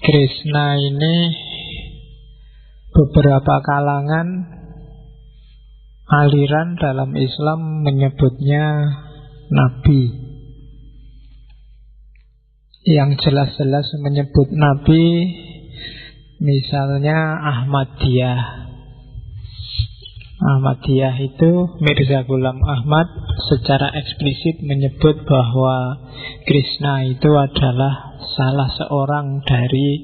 Krishna ini beberapa kalangan aliran dalam Islam menyebutnya nabi. Yang jelas-jelas menyebut nabi misalnya Ahmadiyah. Ahmadiyah itu Mirza Ghulam Ahmad secara eksplisit menyebut bahwa Krishna itu adalah salah seorang dari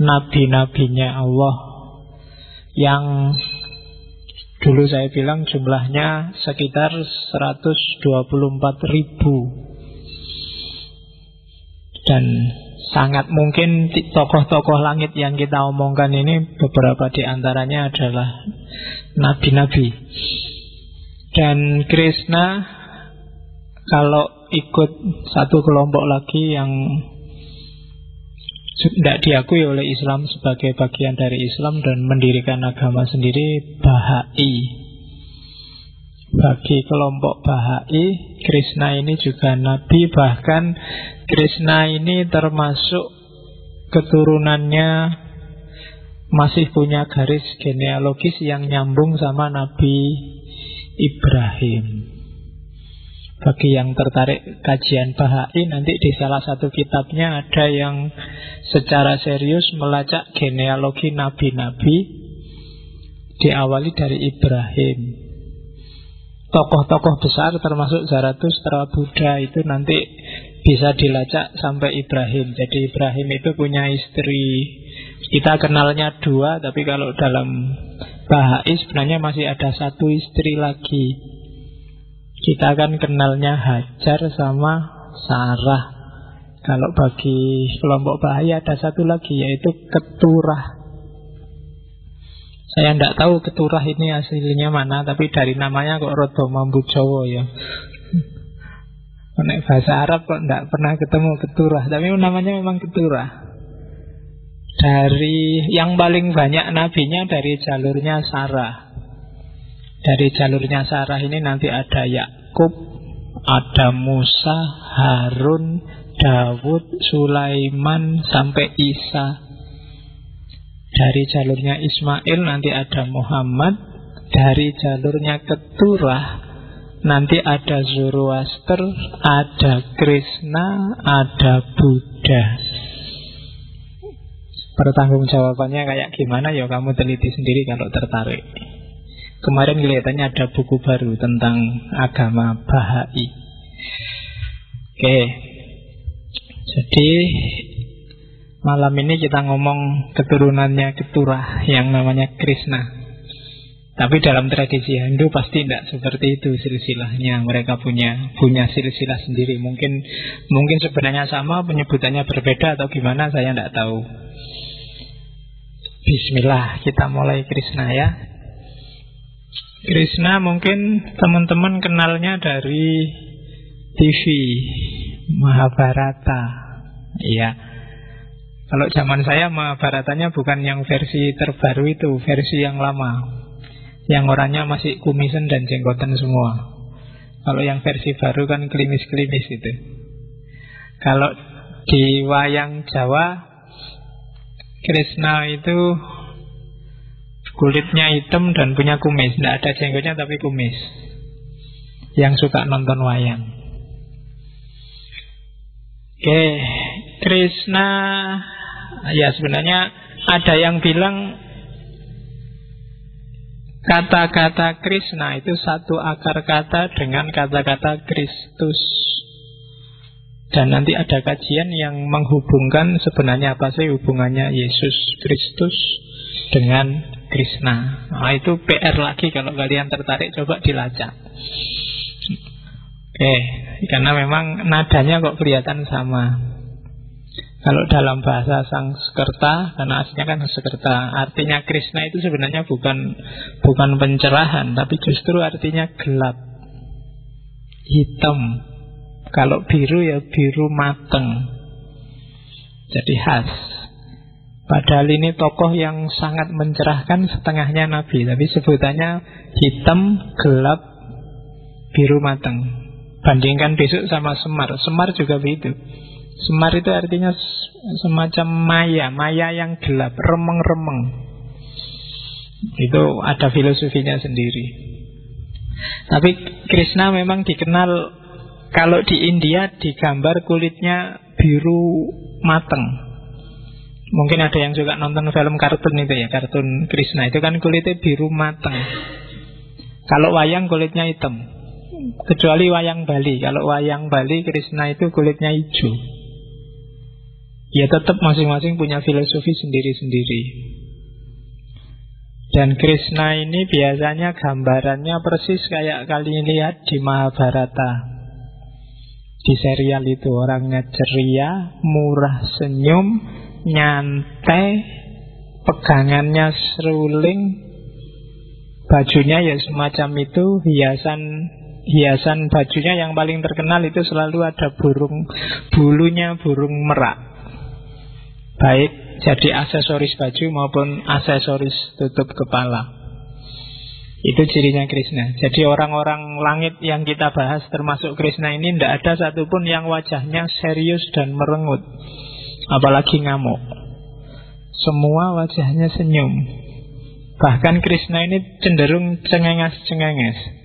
nabi-nabinya Allah. Yang dulu saya bilang jumlahnya sekitar 124 ribu. Dan sangat mungkin tokoh-tokoh langit yang kita omongkan ini beberapa di antaranya adalah nabi-nabi. Dan Krishna kalau ikut satu kelompok lagi yang tidak diakui oleh Islam sebagai bagian dari Islam dan mendirikan agama sendiri Bahai. Bagi kelompok Bahai, Krishna ini juga nabi bahkan Krishna ini termasuk keturunannya masih punya garis genealogis yang nyambung sama Nabi Ibrahim. Bagi yang tertarik kajian Bahai nanti di salah satu kitabnya ada yang secara serius melacak genealogi nabi-nabi diawali dari Ibrahim. Tokoh-tokoh besar termasuk Zarathustra, Buddha itu nanti bisa dilacak sampai Ibrahim. Jadi Ibrahim itu punya istri kita kenalnya dua, tapi kalau dalam Bahai sebenarnya masih ada satu istri lagi. Kita kan kenalnya Hajar sama Sarah. Kalau bagi kelompok Bahai ada satu lagi yaitu Keturah. Saya tidak tahu Keturah ini aslinya mana, tapi dari namanya kok Rodo Mambu Jowo ya. Nek bahasa Arab kok tidak pernah ketemu Keturah, tapi namanya memang Keturah. Dari yang paling banyak nabinya dari jalurnya Sarah. Dari jalurnya Sarah ini nanti ada Yakub, ada Musa, Harun, Dawud, Sulaiman sampai Isa. Dari jalurnya Ismail nanti ada Muhammad, dari jalurnya Keturah nanti ada Zoroaster, ada Krishna, ada Buddha. Pertanggungjawabannya kayak gimana ya kamu teliti sendiri kalau tertarik. Kemarin kelihatannya ada buku baru tentang agama Bahai. Oke. Jadi malam ini kita ngomong keturunannya keturah yang namanya Krishna. Tapi dalam tradisi Hindu pasti tidak seperti itu silsilahnya. Mereka punya punya silsilah sendiri. Mungkin mungkin sebenarnya sama penyebutannya berbeda atau gimana saya tidak tahu. Bismillah, kita mulai Krishna ya. Krishna mungkin teman-teman kenalnya dari TV Mahabharata. Iya. Kalau zaman saya Mahabharatanya bukan yang versi terbaru itu, versi yang lama. Yang orangnya masih kumisan dan jenggotan semua. Kalau yang versi baru kan klimis-klimis itu. Kalau di wayang Jawa Krishna itu kulitnya hitam dan punya kumis. Tidak ada jenggotnya tapi kumis. Yang suka nonton wayang. Oke, Krishna ya sebenarnya ada yang bilang kata-kata Krishna itu satu akar kata dengan kata-kata Kristus. Dan nanti ada kajian yang menghubungkan sebenarnya apa sih hubungannya Yesus Kristus dengan Krishna. Nah, itu PR lagi kalau kalian tertarik coba dilacak. Oke, karena memang nadanya kok kelihatan sama. Kalau dalam bahasa Sanskerta, karena aslinya kan Sanskerta, artinya Krishna itu sebenarnya bukan bukan pencerahan, tapi justru artinya gelap, hitam, kalau biru ya biru mateng. Jadi khas. Padahal ini tokoh yang sangat mencerahkan setengahnya Nabi. Tapi sebutannya hitam, gelap, biru mateng. Bandingkan besok sama Semar. Semar juga begitu. Semar itu artinya semacam maya, maya yang gelap, remeng-remeng. Itu ada filosofinya sendiri. Tapi Krishna memang dikenal kalau di India digambar kulitnya biru mateng. Mungkin ada yang juga nonton film kartun itu ya, kartun Krishna itu kan kulitnya biru mateng. Kalau wayang kulitnya hitam. Kecuali wayang Bali. Kalau wayang Bali Krishna itu kulitnya hijau. Ya tetap masing-masing punya filosofi sendiri-sendiri. Dan Krishna ini biasanya gambarannya persis kayak kalian lihat di Mahabharata. Di serial itu orangnya ceria, murah senyum, nyantai, pegangannya seruling, bajunya ya semacam itu, hiasan hiasan bajunya yang paling terkenal itu selalu ada burung bulunya burung merak. Baik jadi aksesoris baju maupun aksesoris tutup kepala. Itu cirinya Krishna. Jadi orang-orang langit yang kita bahas termasuk Krishna ini tidak ada satupun yang wajahnya serius dan merengut. Apalagi ngamuk. Semua wajahnya senyum. Bahkan Krishna ini cenderung cengenges-cengenges.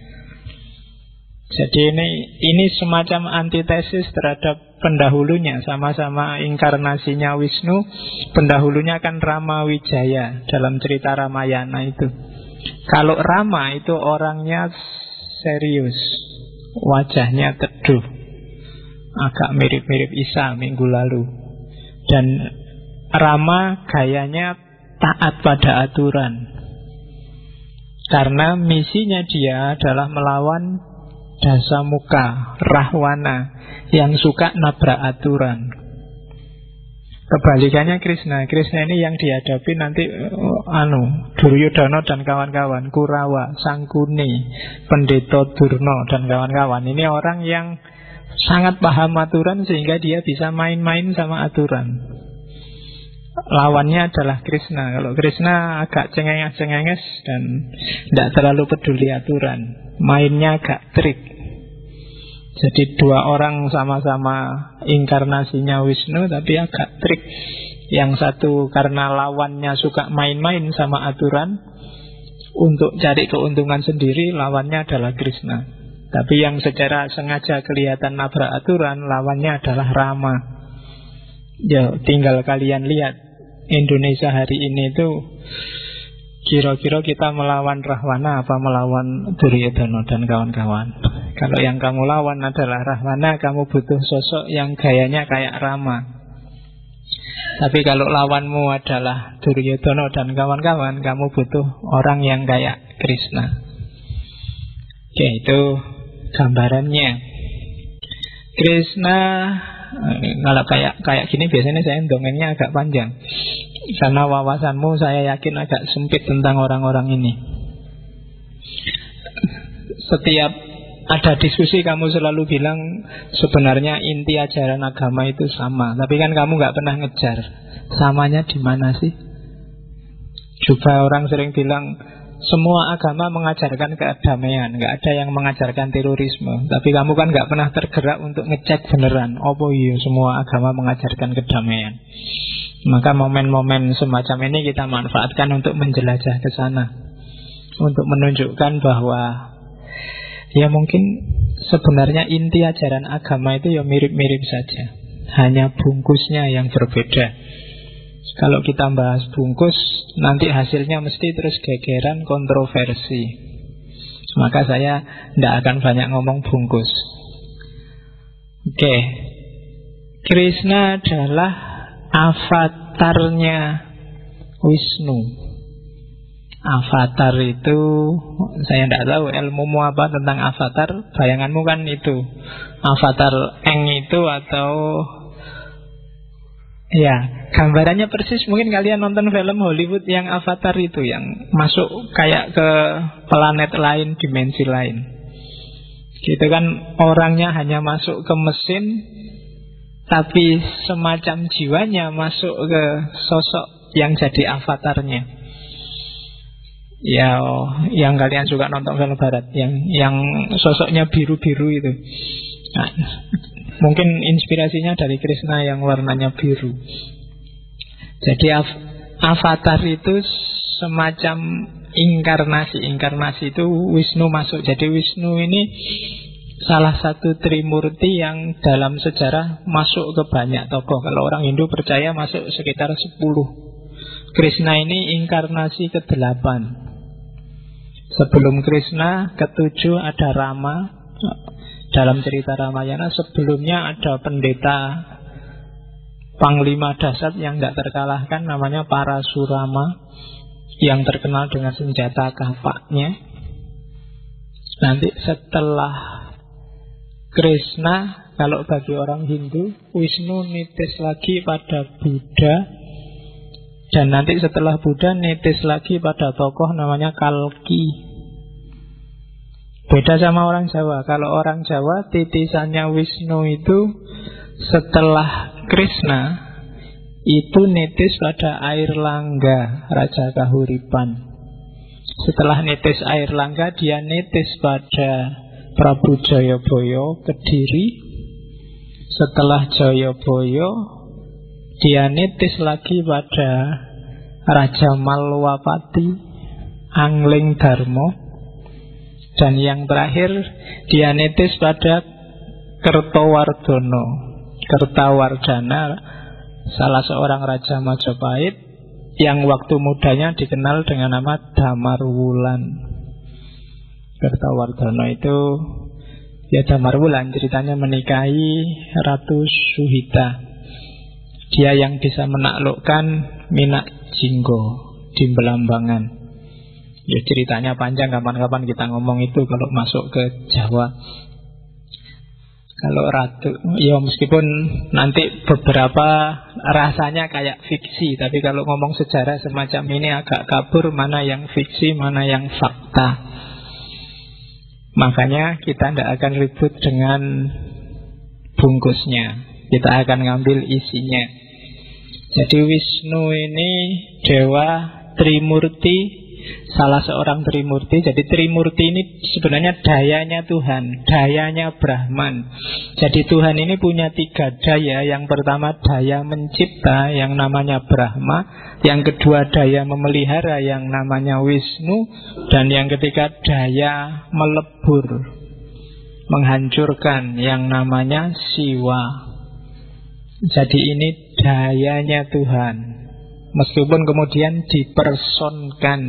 Jadi ini ini semacam antitesis terhadap pendahulunya sama-sama inkarnasinya Wisnu, pendahulunya kan Rama Wijaya dalam cerita Ramayana itu. Kalau Rama itu orangnya serius, wajahnya teduh, agak mirip-mirip Isa minggu lalu. Dan Rama gayanya taat pada aturan. Karena misinya dia adalah melawan dasa muka, rahwana yang suka nabrak aturan. Kebalikannya Krishna. Krishna ini yang dihadapi nanti uh, anu Duryodhana dan kawan-kawan, Kurawa, Sangkuni, Pendeta Durno dan kawan-kawan. Ini orang yang sangat paham aturan sehingga dia bisa main-main sama aturan lawannya adalah Krishna. Kalau Krishna agak cengenges-cengenges dan tidak terlalu peduli aturan, mainnya agak trik. Jadi dua orang sama-sama inkarnasinya Wisnu tapi agak trik. Yang satu karena lawannya suka main-main sama aturan untuk cari keuntungan sendiri, lawannya adalah Krishna. Tapi yang secara sengaja kelihatan nabrak aturan, lawannya adalah Rama. Ya, tinggal kalian lihat Indonesia hari ini itu kira-kira kita melawan Rahwana apa melawan Duryodhana dan kawan-kawan. Kalau yang kamu lawan adalah Rahwana, kamu butuh sosok yang gayanya kayak Rama. Tapi kalau lawanmu adalah Duryodhana dan kawan-kawan, kamu butuh orang yang kayak Krishna. Oke, itu gambarannya. Krishna kalau kayak kayak gini biasanya saya dongengnya agak panjang karena wawasanmu saya yakin agak sempit tentang orang-orang ini. Setiap ada diskusi kamu selalu bilang sebenarnya inti ajaran agama itu sama, tapi kan kamu nggak pernah ngejar samanya di mana sih? Coba orang sering bilang semua agama mengajarkan kedamaian, nggak ada yang mengajarkan terorisme. Tapi kamu kan nggak pernah tergerak untuk ngecek beneran, oh iya semua agama mengajarkan kedamaian. Maka momen-momen semacam ini kita manfaatkan untuk menjelajah ke sana, untuk menunjukkan bahwa ya mungkin sebenarnya inti ajaran agama itu ya mirip-mirip saja, hanya bungkusnya yang berbeda. Kalau kita bahas bungkus, nanti hasilnya mesti terus gegeran kontroversi. Maka saya tidak akan banyak ngomong bungkus. Oke, Krishna adalah avatarnya Wisnu. Avatar itu saya tidak tahu ilmu apa tentang avatar. Bayanganmu kan itu avatar eng itu atau Ya, gambarannya persis mungkin kalian nonton film Hollywood yang Avatar itu yang masuk kayak ke planet lain, dimensi lain. Gitu kan orangnya hanya masuk ke mesin tapi semacam jiwanya masuk ke sosok yang jadi avatarnya. Ya, yang kalian suka nonton film barat yang yang sosoknya biru-biru itu. Nah, Mungkin inspirasinya dari Krishna yang warnanya biru. Jadi av avatar itu semacam inkarnasi. Inkarnasi itu Wisnu masuk. Jadi Wisnu ini salah satu Trimurti yang dalam sejarah masuk ke banyak tokoh. Kalau orang Hindu percaya masuk sekitar 10. Krishna ini inkarnasi ke-8. Sebelum Krishna, ketujuh ada Rama. Dalam cerita Ramayana sebelumnya ada pendeta Panglima dasar yang tidak terkalahkan namanya Parasurama yang terkenal dengan senjata kapaknya. Nanti setelah Krishna, kalau bagi orang Hindu, Wisnu nitis lagi pada Buddha, dan nanti setelah Buddha nitis lagi pada tokoh namanya Kalki. Beda sama orang Jawa. Kalau orang Jawa titisannya Wisnu itu setelah Krishna itu nitis pada air langga Raja Kahuripan. Setelah nitis air langga dia nitis pada Prabu Jayabaya Kediri. Setelah Jayabaya dia nitis lagi pada Raja Malwapati Angling Darmo dan yang terakhir dia nitis pada Kertowardono Kertawardana salah seorang raja Majapahit yang waktu mudanya dikenal dengan nama Damar Wulan. Kertawardana itu ya Damar Wulan ceritanya menikahi Ratu Suhita. Dia yang bisa menaklukkan Minak Jinggo di Belambangan. Ya ceritanya panjang kapan-kapan kita ngomong itu kalau masuk ke Jawa. Kalau ratu, ya meskipun nanti beberapa rasanya kayak fiksi, tapi kalau ngomong sejarah semacam ini agak kabur mana yang fiksi, mana yang fakta. Makanya kita tidak akan ribut dengan bungkusnya, kita akan ngambil isinya. Jadi Wisnu ini dewa Trimurti salah seorang Trimurti. Jadi Trimurti ini sebenarnya dayanya Tuhan, dayanya Brahman. Jadi Tuhan ini punya tiga daya. Yang pertama daya mencipta yang namanya Brahma, yang kedua daya memelihara yang namanya Wisnu, dan yang ketiga daya melebur, menghancurkan yang namanya Siwa. Jadi ini dayanya Tuhan. Meskipun kemudian dipersonkan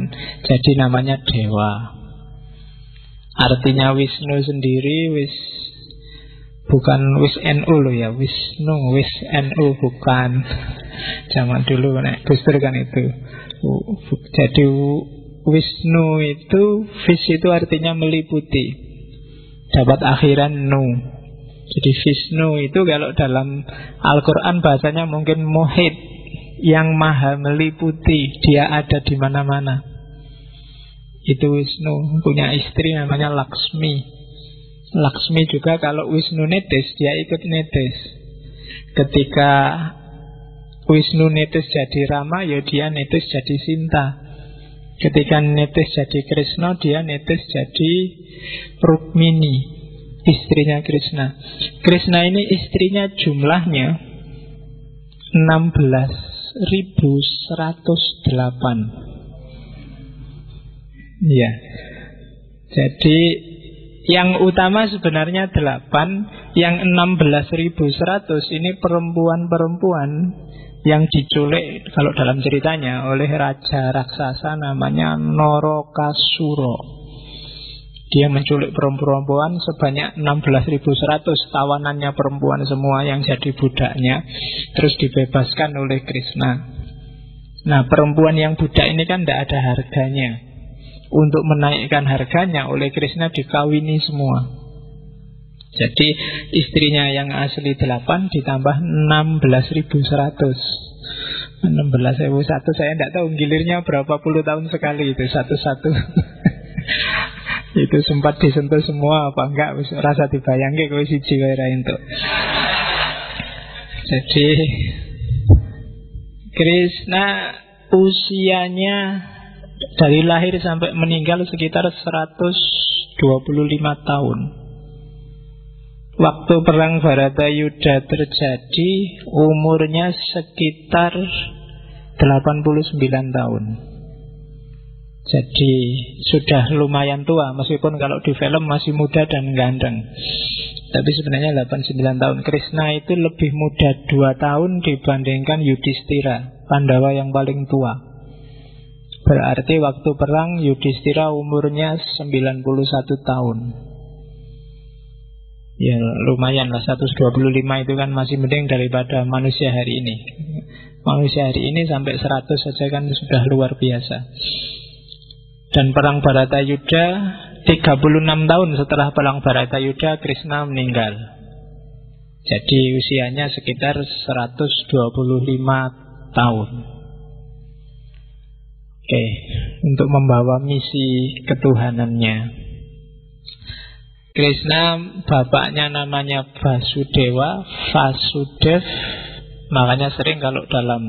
jadi namanya dewa. Artinya Wisnu sendiri wis bukan wis NU loh ya, Wisnu wis NU bukan. Zaman dulu nek Guster kan itu. Jadi Wisnu itu vis itu artinya meliputi. Dapat akhiran nu. Jadi Visnu itu kalau dalam Al-Quran bahasanya mungkin muhid yang maha meliputi, dia ada di mana-mana. Itu Wisnu punya istri namanya Laksmi. Laksmi juga kalau Wisnu netes, dia ikut netes. Ketika Wisnu netes jadi Rama, ya dia netes jadi Sinta. Ketika netes jadi Krishna, dia netes jadi Rukmini, istrinya Krishna. Krishna ini istrinya jumlahnya 16 1108 Ya Jadi yang utama sebenarnya 8 Yang 16.100 ini perempuan-perempuan Yang diculik kalau dalam ceritanya Oleh Raja Raksasa namanya Norokasuro dia menculik perempuan sebanyak 16.100 Tawanannya perempuan semua yang jadi budaknya Terus dibebaskan oleh Krishna. Nah perempuan yang budak ini kan tidak ada harganya. Untuk menaikkan harganya oleh Krishna dikawini semua. Jadi istrinya yang asli 8 ditambah 16.100 16.001 saya tidak tahu gilirnya berapa puluh tahun sekali itu satu-satu Itu sempat disentuh semua apa enggak rasa dibayangke kowe siji ra entuk. Jadi Krishna usianya dari lahir sampai meninggal sekitar 125 tahun. Waktu perang Barata Yuda terjadi Umurnya sekitar 89 tahun Jadi sudah lumayan tua Meskipun kalau di film masih muda dan ganteng Tapi sebenarnya 89 tahun. Krishna itu lebih muda 2 tahun dibandingkan Yudhistira Pandawa yang paling tua. Berarti waktu perang Yudhistira umurnya 91 tahun. Ya lumayan lah. 125 itu kan masih mending daripada manusia hari ini. Manusia hari ini sampai 100 saja kan sudah luar biasa Dan perang Barata Yuda 36 tahun setelah perang Barata Yuda Krishna meninggal. Jadi usianya sekitar 125 tahun. Oke, untuk membawa misi ketuhanannya. Krishna bapaknya namanya Basudewa Vasudev. Makanya sering kalau dalam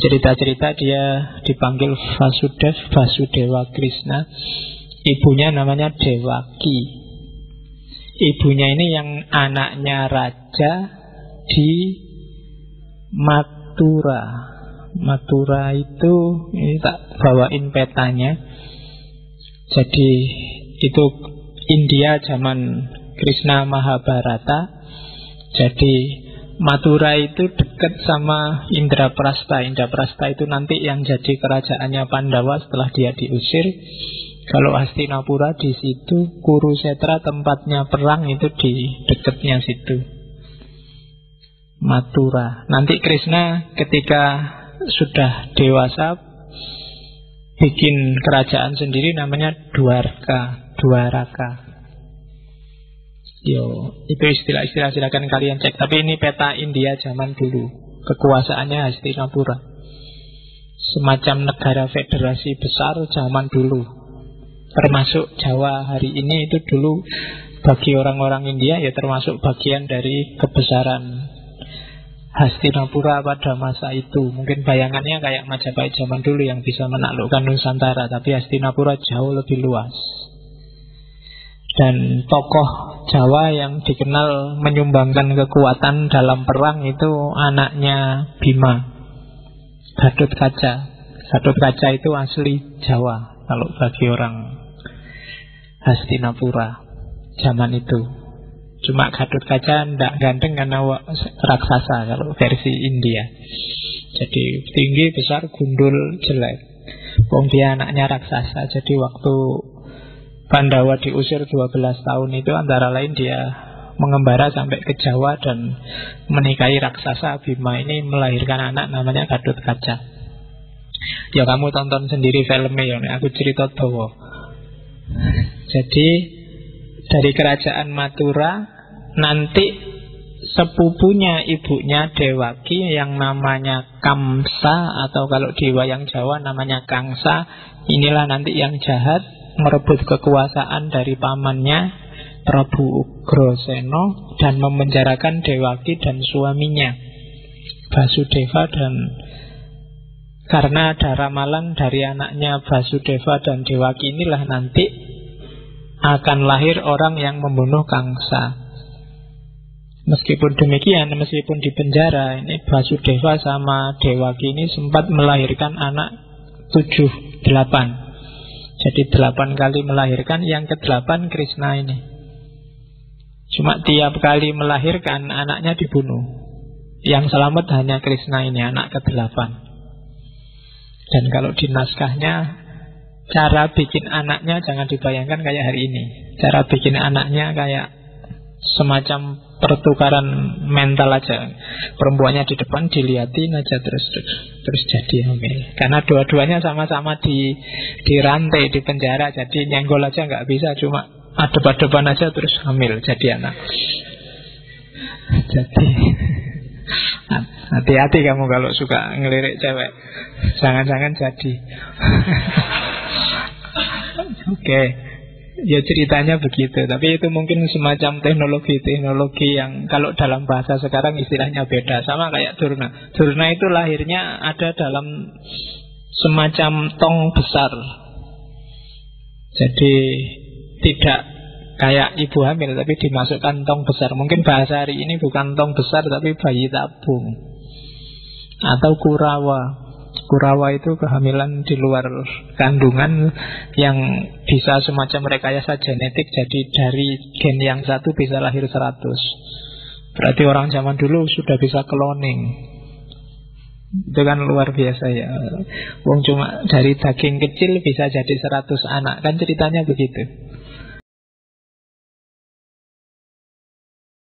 cerita-cerita dia dipanggil Vasudev Vasudewa Krishna. Ibunya namanya Dewaki. Ibunya ini yang anaknya raja di Matura Matura itu ini tak bawain petanya. Jadi itu India zaman Krishna Mahabharata. Jadi Mathura itu dekat sama Indraprasta. Indraprasta itu nanti yang jadi kerajaannya Pandawa setelah dia diusir. Kalau Hastinapura di situ, Kurusetra tempatnya perang itu di dekatnya situ. Mathura. Nanti Krishna ketika sudah dewasa bikin kerajaan sendiri namanya Dwarka. Dua raka. Yo, itu istilah-istilah silakan kalian cek. Tapi ini peta India zaman dulu. Kekuasaannya Hastinapura. Semacam negara federasi besar zaman dulu. Termasuk Jawa hari ini itu dulu bagi orang-orang India ya termasuk bagian dari kebesaran Hastinapura pada masa itu Mungkin bayangannya kayak Majapahit zaman dulu Yang bisa menaklukkan Nusantara Tapi Hastinapura jauh lebih luas dan tokoh Jawa yang dikenal menyumbangkan kekuatan dalam perang itu anaknya Bima Gadut Kaca. Gadut Kaca itu asli Jawa Kalau bagi orang Hastinapura Zaman itu. Cuma Gadut Kaca tidak ganteng karena raksasa Kalau versi India. Jadi tinggi, besar, gundul, jelek. Wong dia anaknya raksasa Jadi waktu Pandawa diusir 12 tahun itu antara lain dia mengembara sampai ke Jawa dan menikahi raksasa Bima ini melahirkan anak namanya Gadut Kaca. Ya kamu tonton sendiri filmnya ya, aku cerita tahu. Jadi dari kerajaan Matura nanti sepupunya ibunya Dewaki yang namanya Kamsa atau kalau di wayang Jawa namanya Kangsa inilah nanti yang jahat merebut kekuasaan dari pamannya Prabu Ugroseno dan memenjarakan Dewaki dan suaminya Basudeva dan karena ada ramalan dari anaknya Basudeva dan Dewaki inilah nanti akan lahir orang yang membunuh Kangsa. Meskipun demikian, meskipun di penjara, ini Basudeva sama Dewaki ini sempat melahirkan anak tujuh delapan jadi delapan kali melahirkan Yang ke delapan Krishna ini. Cuma tiap kali melahirkan Anaknya dibunuh. Yang selamat hanya Krishna ini Anak ke delapan Dan kalau di naskahnya Cara bikin anaknya Jangan dibayangkan kayak hari ini. Cara bikin anaknya kayak Semacam pertukaran mental aja. Perempuannya di depan dilihatin aja terus terus, terus jadi hamil. Karena dua-duanya sama-sama di di rantai di penjara, jadi nyenggol aja nggak bisa, cuma adep-adepan aja terus hamil jadi anak. Jadi hati-hati kamu kalau suka ngelirik cewek, jangan-jangan jadi. Oke. Okay. Ya ceritanya begitu Tapi itu mungkin semacam teknologi-teknologi yang Kalau dalam bahasa sekarang istilahnya beda Sama kayak Durna Durna itu lahirnya ada dalam Semacam tong besar Jadi Tidak Kayak ibu hamil tapi dimasukkan tong besar. Mungkin bahasa hari ini bukan tong besar tapi bayi tabung. Atau kurawa. Kurawa itu kehamilan di luar kandungan yang bisa semacam rekayasa genetik. Jadi dari gen yang satu bisa lahir 100. Berarti orang zaman dulu sudah bisa cloning. Itu kan luar biasa ya Wong cuma dari daging kecil bisa jadi 100 anak Kan ceritanya begitu